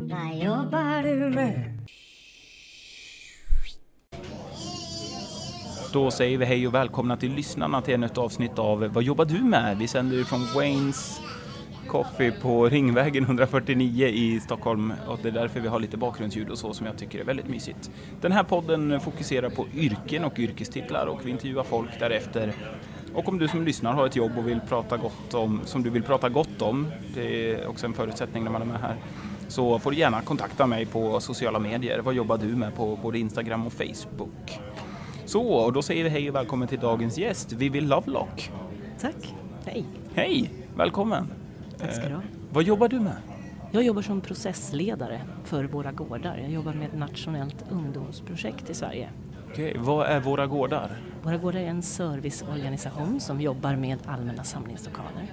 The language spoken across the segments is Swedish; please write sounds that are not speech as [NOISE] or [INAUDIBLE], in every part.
Vad jobbar du med? Då säger vi hej och välkomna till lyssnarna till ännu ett avsnitt av Vad jobbar du med? Vi sänder från Waynes Coffee på Ringvägen 149 i Stockholm och det är därför vi har lite bakgrundsljud och så som jag tycker är väldigt mysigt. Den här podden fokuserar på yrken och yrkestitlar och vi intervjuar folk därefter. Och om du som lyssnar har ett jobb och vill prata gott om, som du vill prata gott om, det är också en förutsättning när man är med här, så får du gärna kontakta mig på sociala medier. Vad jobbar du med på både Instagram och Facebook? Så, och då säger vi hej och välkommen till dagens gäst, Vivi Lovelock. Tack. Hej. Hej, välkommen. Tack ska du ha. Eh, vad jobbar du med? Jag jobbar som processledare för Våra Gårdar. Jag jobbar med ett nationellt ungdomsprojekt i Sverige. Okej, vad är Våra Gårdar? Våra Gårdar är en serviceorganisation som jobbar med allmänna samlingslokaler.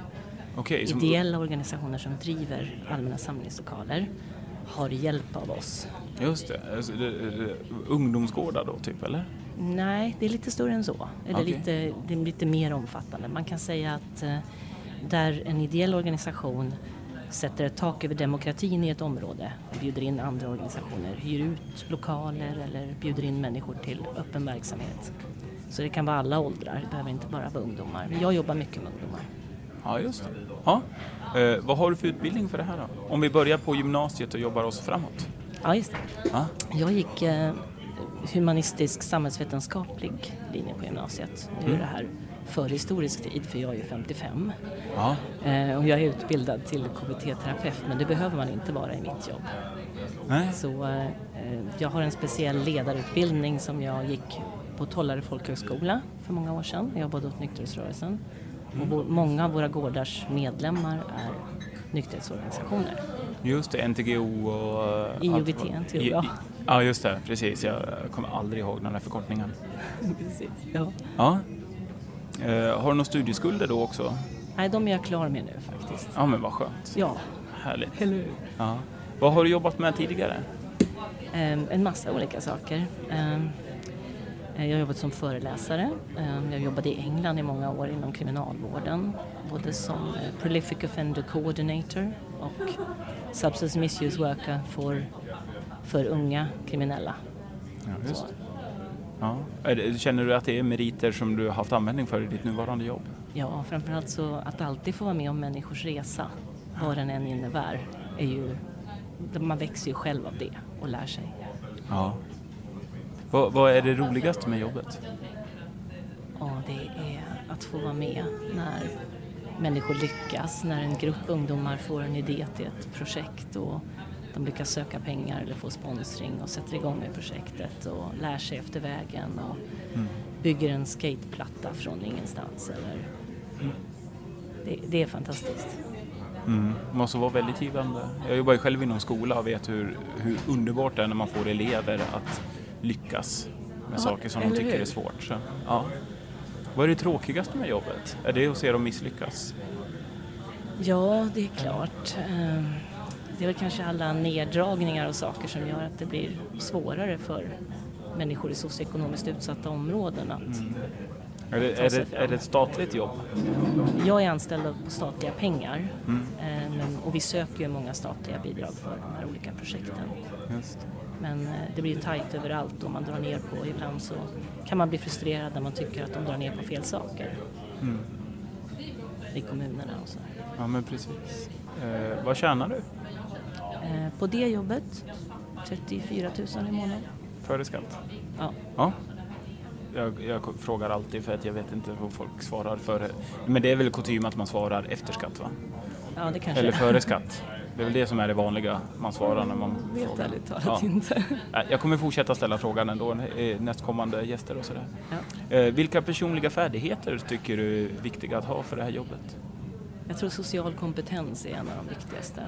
Okej, som- Ideella organisationer som driver allmänna samlingslokaler har hjälp av oss. Just det, alltså, ungdomsgårdar då typ eller? Nej, det är lite större än så. Eller Okej. lite, det är lite mer omfattande. Man kan säga att eh, där en ideell organisation sätter ett tak över demokratin i ett område och bjuder in andra organisationer, hyr ut lokaler eller bjuder in människor till öppen verksamhet. Så det kan vara alla åldrar, det behöver inte bara vara ungdomar. Jag jobbar mycket med ungdomar. Ja, just det. Ja. Eh, vad har du för utbildning för det här då? Om vi börjar på gymnasiet och jobbar oss framåt. Ja, just det. Ja. Jag gick eh, humanistisk samhällsvetenskaplig linje på gymnasiet. Nu är Mm. det här förhistorisk tid för jag är ju 55. Ja. Eh, och jag är utbildad till KBT-terapeut men det behöver man inte vara i mitt jobb. Nej. Så eh, jag har en speciell ledarutbildning som jag gick på Tollare folkhögskola för många år sedan. Jag jobbade åt nykterhetsrörelsen. Och många av våra gårdars medlemmar är nykterhetsorganisationer. Just det, NTGO och... eh, IOGT, NTGO, ja. Ja, just det, precis. Jag kommer aldrig ihåg den där förkortningen. [LAUGHS] Precis. Ja. Ja. Eh, har du några studieskulder då också? Nej, de är jag klar med nu faktiskt. Ja, men vad skönt. Ja, Härligt. eller hur? Ja. Vad har du jobbat med tidigare? Ehm, en massa olika saker. Eh, jag har jobbat som föreläsare. Ehm, jag jobbade i England i många år inom kriminalvården. Både som eh, Prolific Offender Coordinator och Substance Misuse Worker för, för unga kriminella. Ja. Ja. Känner du att det är meriter som du har haft användning för i ditt nuvarande jobb? Ja, framförallt så att alltid få vara med om människors resa, vad den än innebär, är ju... Man växer ju själv av det och lär sig. Ja. Vad, vad är det roligaste med jobbet? Ja, det är att få vara med när människor lyckas, när en grupp ungdomar får en idé till ett projekt och de lyckas söka pengar eller få sponsring och sätter igång med projektet och lär sig efter vägen och bygger en skateplatta från ingenstans. Eller... Det, det är fantastiskt. Mm. Måste vara väldigt givande. Jag jobbar ju själv inom skola och vet hur, hur underbart det är när man får elever att lyckas med Ja, saker som de tycker hur? är svårt. Så, ja. Vad är det tråkigaste med jobbet? Är det att se dem misslyckas? Ja, det är klart. Ehm, Det är väl kanske alla neddragningar och saker som gör att det blir svårare för människor i socioekonomiskt utsatta områden att Är det, är det, är det ett statligt jobb? Jag är anställd på statliga pengar Mm. eh, men, och vi söker ju många statliga bidrag för de här olika projekten. Just. Men eh, det blir ju tajt överallt och man drar ner på, ibland så kan man bli frustrerad när man tycker att de drar ner på fel saker Mm. i kommunerna och så. Ja, men precis. Eh, vad tjänar du Eh, På det jobbet 34 000 i månaden. före skatt? Ja. Ja. Jag, jag frågar alltid för att jag vet inte vad folk svarar före. Men det är väl kutym att man svarar efter skatt va? ja, det kanske Eller före [LAUGHS] skatt. Det är väl det som är det vanliga man svarar när man vet frågar. ärligt talat Ja. inte. [LAUGHS] Jag kommer fortsätta ställa frågan ändå, eh, nästkommande gäster och sådär. Ja. Eh, Vilka personliga färdigheter tycker du är viktiga att ha för det här jobbet? Jag tror social kompetens är en av de viktigaste.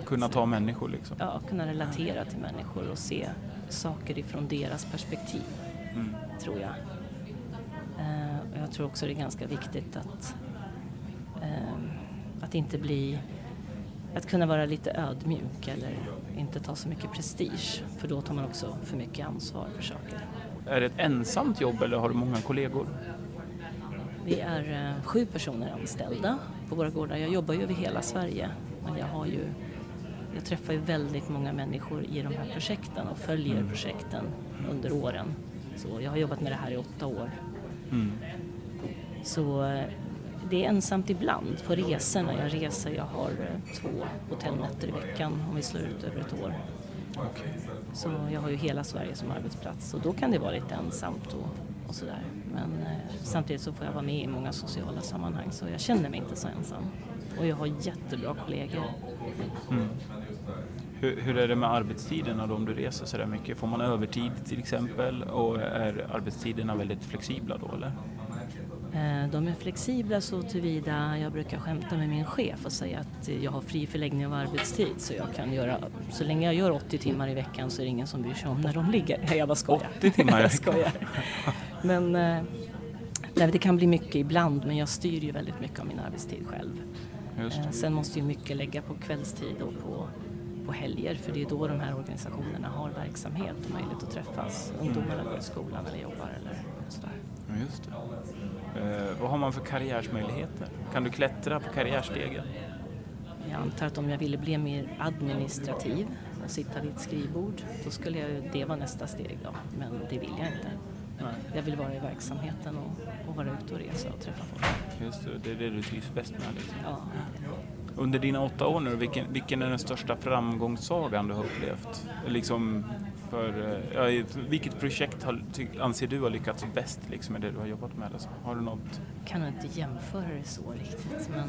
Att, Kunna ta människor liksom? Ja, kunna relatera till människor och se saker ifrån deras perspektiv, Mm. tror jag. Eh, jag tror också det är ganska viktigt att, att inte bli... Att kunna vara lite ödmjuk eller inte ta så mycket prestige, för då tar man också för mycket ansvar för saker. Är det ett ensamt jobb eller har du många kollegor? Vi är eh, sju personer anställda på våra gårdar. Jag jobbar ju över hela Sverige, men jag har ju jag träffar ju väldigt många människor i de här projekten och följer Mm. projekten under åren. Så jag har jobbat med det här i åtta år. Mm. Så eh, det är ensamt ibland på resorna. Jag reser, jag har eh, två hotellnätter i veckan om vi slår ut över ett år. Okej. Så jag har ju hela Sverige som arbetsplats och då kan det vara lite ensamt och, och sådär. Men eh, samtidigt så får jag vara med i många sociala sammanhang så jag känner mig inte så ensam. Och jag har jättebra kollegor. Mm. Hur, hur är det med arbetstiderna då om du reser så där mycket? Får man övertid till exempel och är arbetstiderna väldigt flexibla då eller? Eh, De är flexibla så tillvida jag brukar skämta med min chef och säga att jag har fri förläggning av arbetstid så jag kan göra, så länge jag gör 80 timmar i veckan så är det ingen som bryr sig om när de ligger. Nej, [LAUGHS] Jag bara skojar. 80 timmar i veckan? skojar. Men eh, nej, det kan bli mycket ibland men jag styr ju väldigt mycket av min arbetstid själv. Eh. Sen måste ju mycket lägga på kvällstid och på, på helger för det är då de här organisationerna har verksamhet och möjlighet att träffas. Ungdomarna går i skolan eller jobbar eller sådär. Ja, Just det. Eh, vad har man för karriärsmöjligheter? Kan du klättra på karriärstegen? Jag antar att om jag ville bli mer administrativ och sitta vid ett skrivbord, då skulle jag, det vara nästa steg då. Men det vill jag inte. Jag vill vara i verksamheten och, och vara ute och resa och träffa folk. Just det, det är det du trivs bäst med. Liksom. Ja. Under dina åtta år nu, vilken, vilken är den största framgångssagan du har upplevt? Liksom för, eh, ja, vilket projekt har, anser du har lyckats bäst liksom, med det du har jobbat med? Alltså? Har du något? kan inte jämföra det så riktigt, men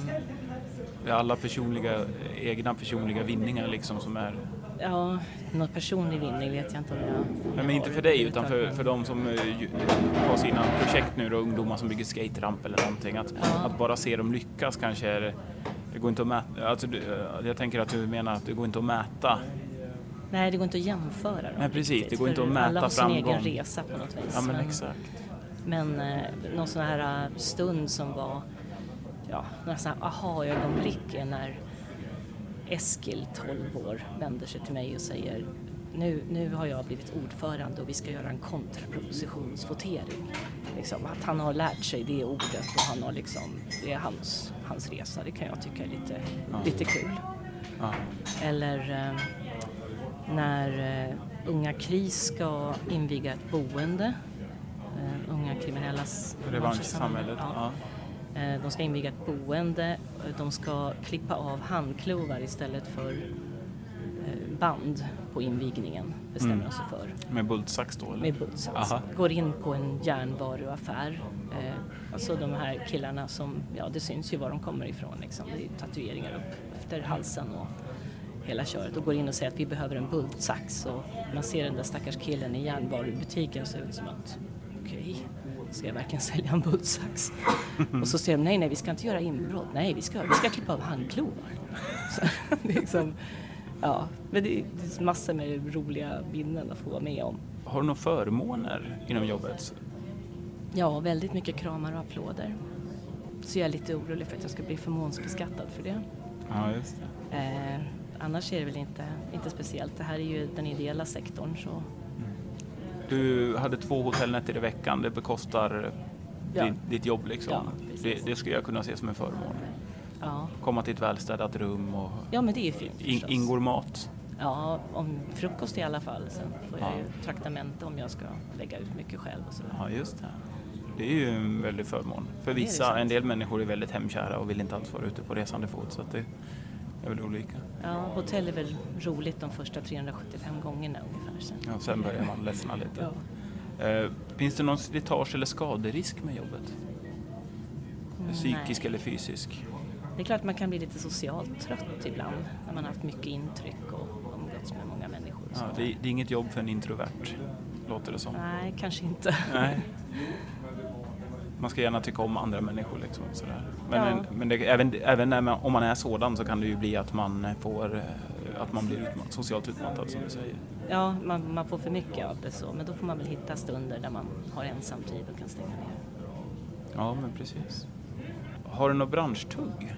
Det är alla personliga, egna personliga vinningar liksom som är... ja, någon personlig vinning vet jag inte om jag... Nej, men inte för dig utan för, för de som eh, har sina projekt nu då, ungdomar som bygger skateramp eller någonting. Att, Ja. att bara se dem lyckas kanske är... Det går inte att mäta, alltså, eh, jag tänker att du menar att det går inte att mäta. Nej, det går inte att jämföra dem Nej, precis. riktigt, Det går inte att mäta Alla har sin framgång. egen resa på något vis. Ja men exakt. Men eh, någon sån här eh, stund som var, ja, några sån här aha-ögonblick är när Eskil, 12 år, vänder sig till mig och säger nu, nu har jag blivit ordförande och vi ska göra en kontrapropositionsvotering. Liksom, att han har lärt sig det ordet och han har liksom, det är hans, hans resa. Det kan jag tycka är lite, Ja. lite kul. Ja. Eller eh, när eh, Unga KRIS ska inviga ett boende. Eh, unga kriminellas Revansch i samhället. Ja. Eh, de ska inviga ett boende. De ska klippa av handklovar istället för eh, band på invigningen, bestämmer Mm. sig för. Med bultsax då eller? Med bultsats. Aha. Går in på en järnvaruaffär. Eh, alltså de här killarna som, ja det syns ju var de kommer ifrån liksom. Det är tatueringar upp efter halsen och hela köret. Och går in och säger att vi behöver en bultsax. Och man ser den där stackars killen i järnvarubutiken och ser ut som att okej, ska jag verkligen [LAUGHS] sälja en bultsax? [LAUGHS] och så säger de nej, nej vi ska inte göra inbrott. Nej, vi ska, vi ska klippa av handklovar. [LAUGHS] Så, liksom, ja, men det det är massor med roliga minnen att få vara med om. Har du några förmåner inom jobbet? Ja, väldigt mycket kramar och applåder. Så jag är lite orolig för att jag ska bli förmånsbeskattad för det. Ja, just det. Eh, annars är det väl inte, inte speciellt. Det här är ju den ideella sektorn så Du hade två hotellnätter i veckan, det bekostar Ja. ditt, ditt jobb liksom. Ja, det, det skulle jag kunna se som en förmån. Komma till ett välstädat rum och ja, men det är ju fint in, ingår mat. Ja, om frukost i alla fall. Sen får jag Ja. ju traktamente om jag ska lägga ut mycket själv och sådär. Ja, just det. Det är ju en väldig förmån. För vissa, en del människor är väldigt hemkära och vill inte alls vara ute på resande fot. Så att det är väl olika. Ja, hotell är väl roligt de första 375 gångerna ungefär. Sen. Ja, sen börjar man ledsna lite. Ja. Eh, finns det någon slitage eller skaderisk med jobbet? Psykisk Nej. eller fysisk? Det är klart att man kan bli lite socialt trött ibland när man har haft mycket intryck och umgåtts med många människor. Ja, det, det är inget jobb för en introvert, låter det som. Nej, kanske inte. Nej. [LAUGHS] Man ska gärna tycka om andra människor. Liksom, sådär. Men, Ja. en, men det, även, även man, om man är sådan så kan det ju bli att man, får, eh, att man blir utmatt, socialt utmattad som du säger. Ja, man, man får för mycket av det så, men då får man väl hitta stunder där man har ensam tid och kan stänga ner. Ja, men precis. Har du något branschtugg?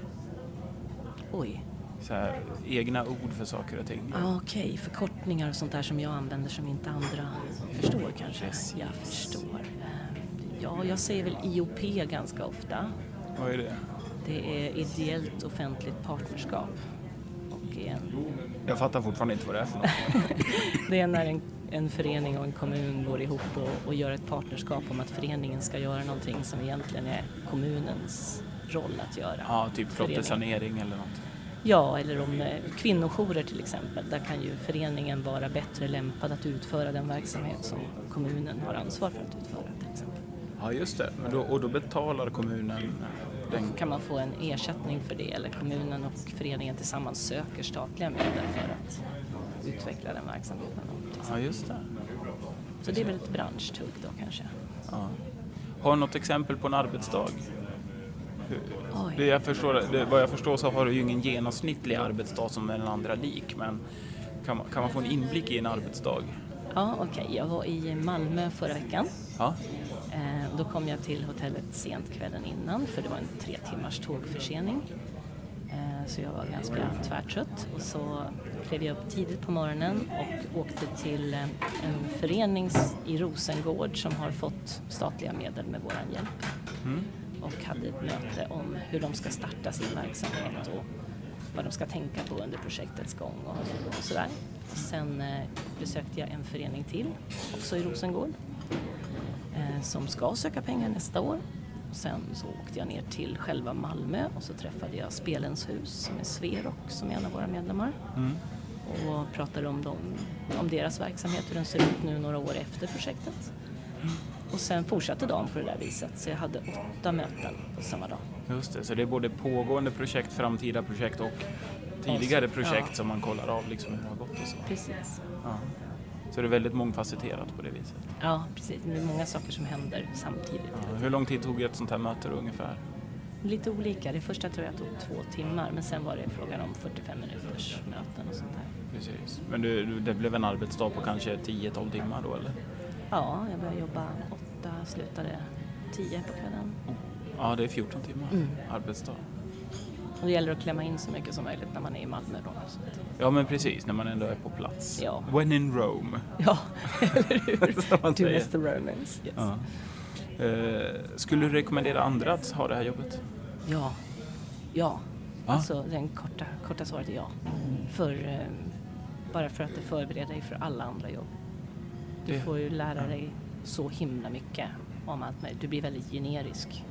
Oj. Så här, egna ord för saker och ting? Ah, Okej, förkortningar och sånt där som jag använder som inte andra förstår kanske. Precis. Jag förstår. Ja, jag säger väl IOP ganska ofta. Vad är det? Det är ideellt offentligt partnerskap och en Jag fattar fortfarande inte vad det är för något. [LAUGHS] Det är när en, en förening och en kommun går ihop och, och gör ett partnerskap om att föreningen ska göra någonting som egentligen är kommunens roll att göra. Ja, typ Förening. flottessanering eller något. Ja, eller om eh, kvinnojourer till exempel. Där kan ju föreningen vara bättre lämpad att utföra den verksamhet som kommunen har ansvar för att utföra till exempel. Ja, just det. Men då, och då betalar kommunen den... Kan man få en ersättning för det eller kommunen och föreningen tillsammans söker statliga medel för att utveckla den verksamheten. Ja, just det. Så det är väl ett branschtugg då kanske. Ja. Har du något exempel på en arbetsdag? Det jag förstår, det, vad jag förstår så har du ju ingen genomsnittlig arbetsdag som är den andra lik, men kan man, kan man få en inblick i en arbetsdag? Ja, okej. Jag var i Malmö förra veckan. Ja, Eh, Då kom jag till hotellet sent kvällen innan för det var en tre timmars tågförsening. Eh, Så jag var ganska tvärtrött och så klev jag upp tidigt på morgonen och åkte till eh, en förening i Rosengård som har fått statliga medel med våran hjälp mm. Och hade ett möte om hur de ska starta sin verksamhet och vad de ska tänka på under projektets gång och, och sådär. Sen eh, besökte jag en förening till, också i Rosengård, eh, som ska söka pengar nästa år. Sen så åkte jag ner till själva Malmö och så träffade jag Spelens hus som är Sverok som är en av våra medlemmar Mm. och pratade om, dem, om deras verksamhet, hur den ser ut nu några år efter projektet. Och sen fortsatte dagen på det där viset så jag hade åtta möten på samma dag. just det. Så det är både pågående projekt, framtida projekt och tidigare Ja. projekt som man kollar av liksom hur det har gått och så. Precis. Ja. Så det är väldigt mångfacetterat på det viset. Ja, precis. Det är många saker som händer samtidigt. Ja. Hur lång tid tog ett sånt här möte då, ungefär? Lite olika. Det första tror jag tog två timmar men sen var det frågan om 45 minuters möten och sånt där. Precis. Men du- det blev en arbetsdag på kanske 10-12 timmar då eller? Ja, jag började jobba åtta, slutade tio på kvällen. Ja, det är 14 timmar Mm. arbetsdag. Och det gäller att klämma in så mycket som möjligt när man är i Malmö då. Ja, men precis, när man ändå är på plats. Ja. When in Rome. ja, [LAUGHS] eller hur? Do as the Romans. Yes. Ja. Eh, skulle du rekommendera andra att ha det här jobbet? Ja. Ja. Ja. Alltså den korta, korta svaret är ja. För, eh, bara för att det förbereder dig för alla andra jobb. Du Det- får ju lära dig så himla mycket om allt möjligt. Du blir väldigt generisk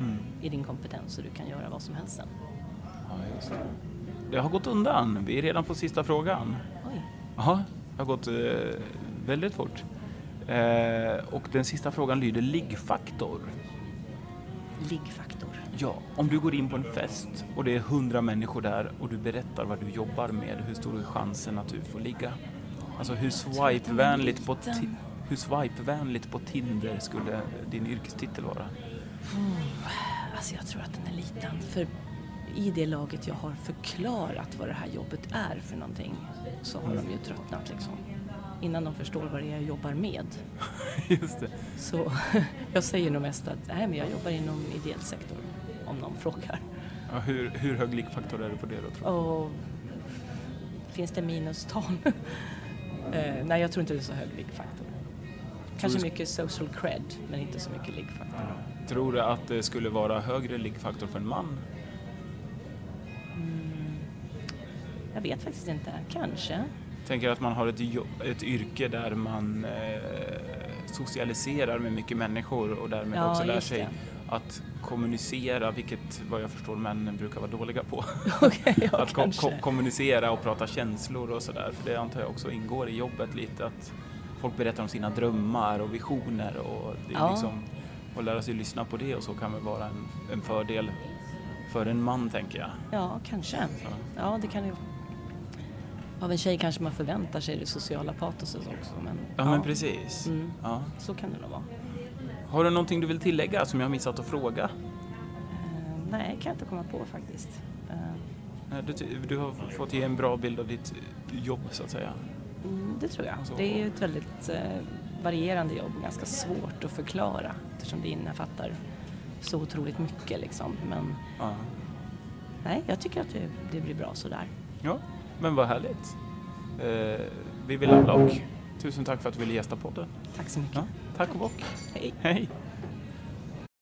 Mm. i din kompetens och du kan göra vad som helst sen. Ja, just det. det har gått undan. Vi är redan på sista frågan. Oj. Jaha, det har gått eh, väldigt fort. Eh, och den sista frågan lyder liggfaktor. Liggfaktor. Ja, om du går in på en fest och det är hundra människor där och du berättar vad du jobbar med, hur stor är chansen att du får ligga? Alltså hur swipevänligt på, hur swipevänligt på Tinder skulle din yrkestitel vara? Alltså jag tror att den är liten. För i det laget jag har förklarat vad det här jobbet är för någonting så har de ju tröttnat liksom. Innan de förstår vad det är jag jobbar med. [LAUGHS] Just det. Så [LAUGHS] jag säger nog mest att nej, men jag jobbar inom ideell sektor om någon frågar. Ja, hur, hur hög liggfaktor är det på det då tror du? Och finns det minustal? [LAUGHS] eh, nej, jag tror inte det är så hög liggfaktor. Kanske du- mycket social cred, men inte så mycket liggfaktor. Tror du att det skulle vara högre liggfaktor för en man? Mm, jag vet faktiskt inte. Kanske. Tänker att man har ett, jobb, ett yrke där man eh, socialiserar med mycket människor och därmed Ja, också lär sig det. att kommunicera, vilket vad jag förstår männen brukar vara dåliga på. [LAUGHS] Okej, ja, att ko- ko- kommunicera och prata känslor och sådär. För det antar jag också ingår i jobbet lite att folk berättar om sina drömmar och visioner och det är Ja. liksom att lära sig lyssna på det och så kan väl vara en, en fördel för en man tänker jag. Ja, kanske. Ja. Ja, det kan ju... Av en tjej kanske man förväntar sig det sociala patoset också. Men, Ja, men precis. Mm. Ja. Så kan det nog vara. Har du någonting du vill tillägga som jag har missat att fråga? Eh, nej, kan jag inte komma på faktiskt. Eh, Du, du har fått ge en bra bild av ditt jobb så att säga. mm, det tror jag. Alltså- Det är ju ett väldigt eh, varierande jobb, ganska svårt att förklara eftersom det innefattar så otroligt mycket liksom. Men Ja. nej, jag tycker att det, det blir bra sådär. ja, men vad härligt. Eh, vi vill och tusen tack för att du ville gästa podden. Tack så mycket. Ja, tack och bock. Hej. Hej!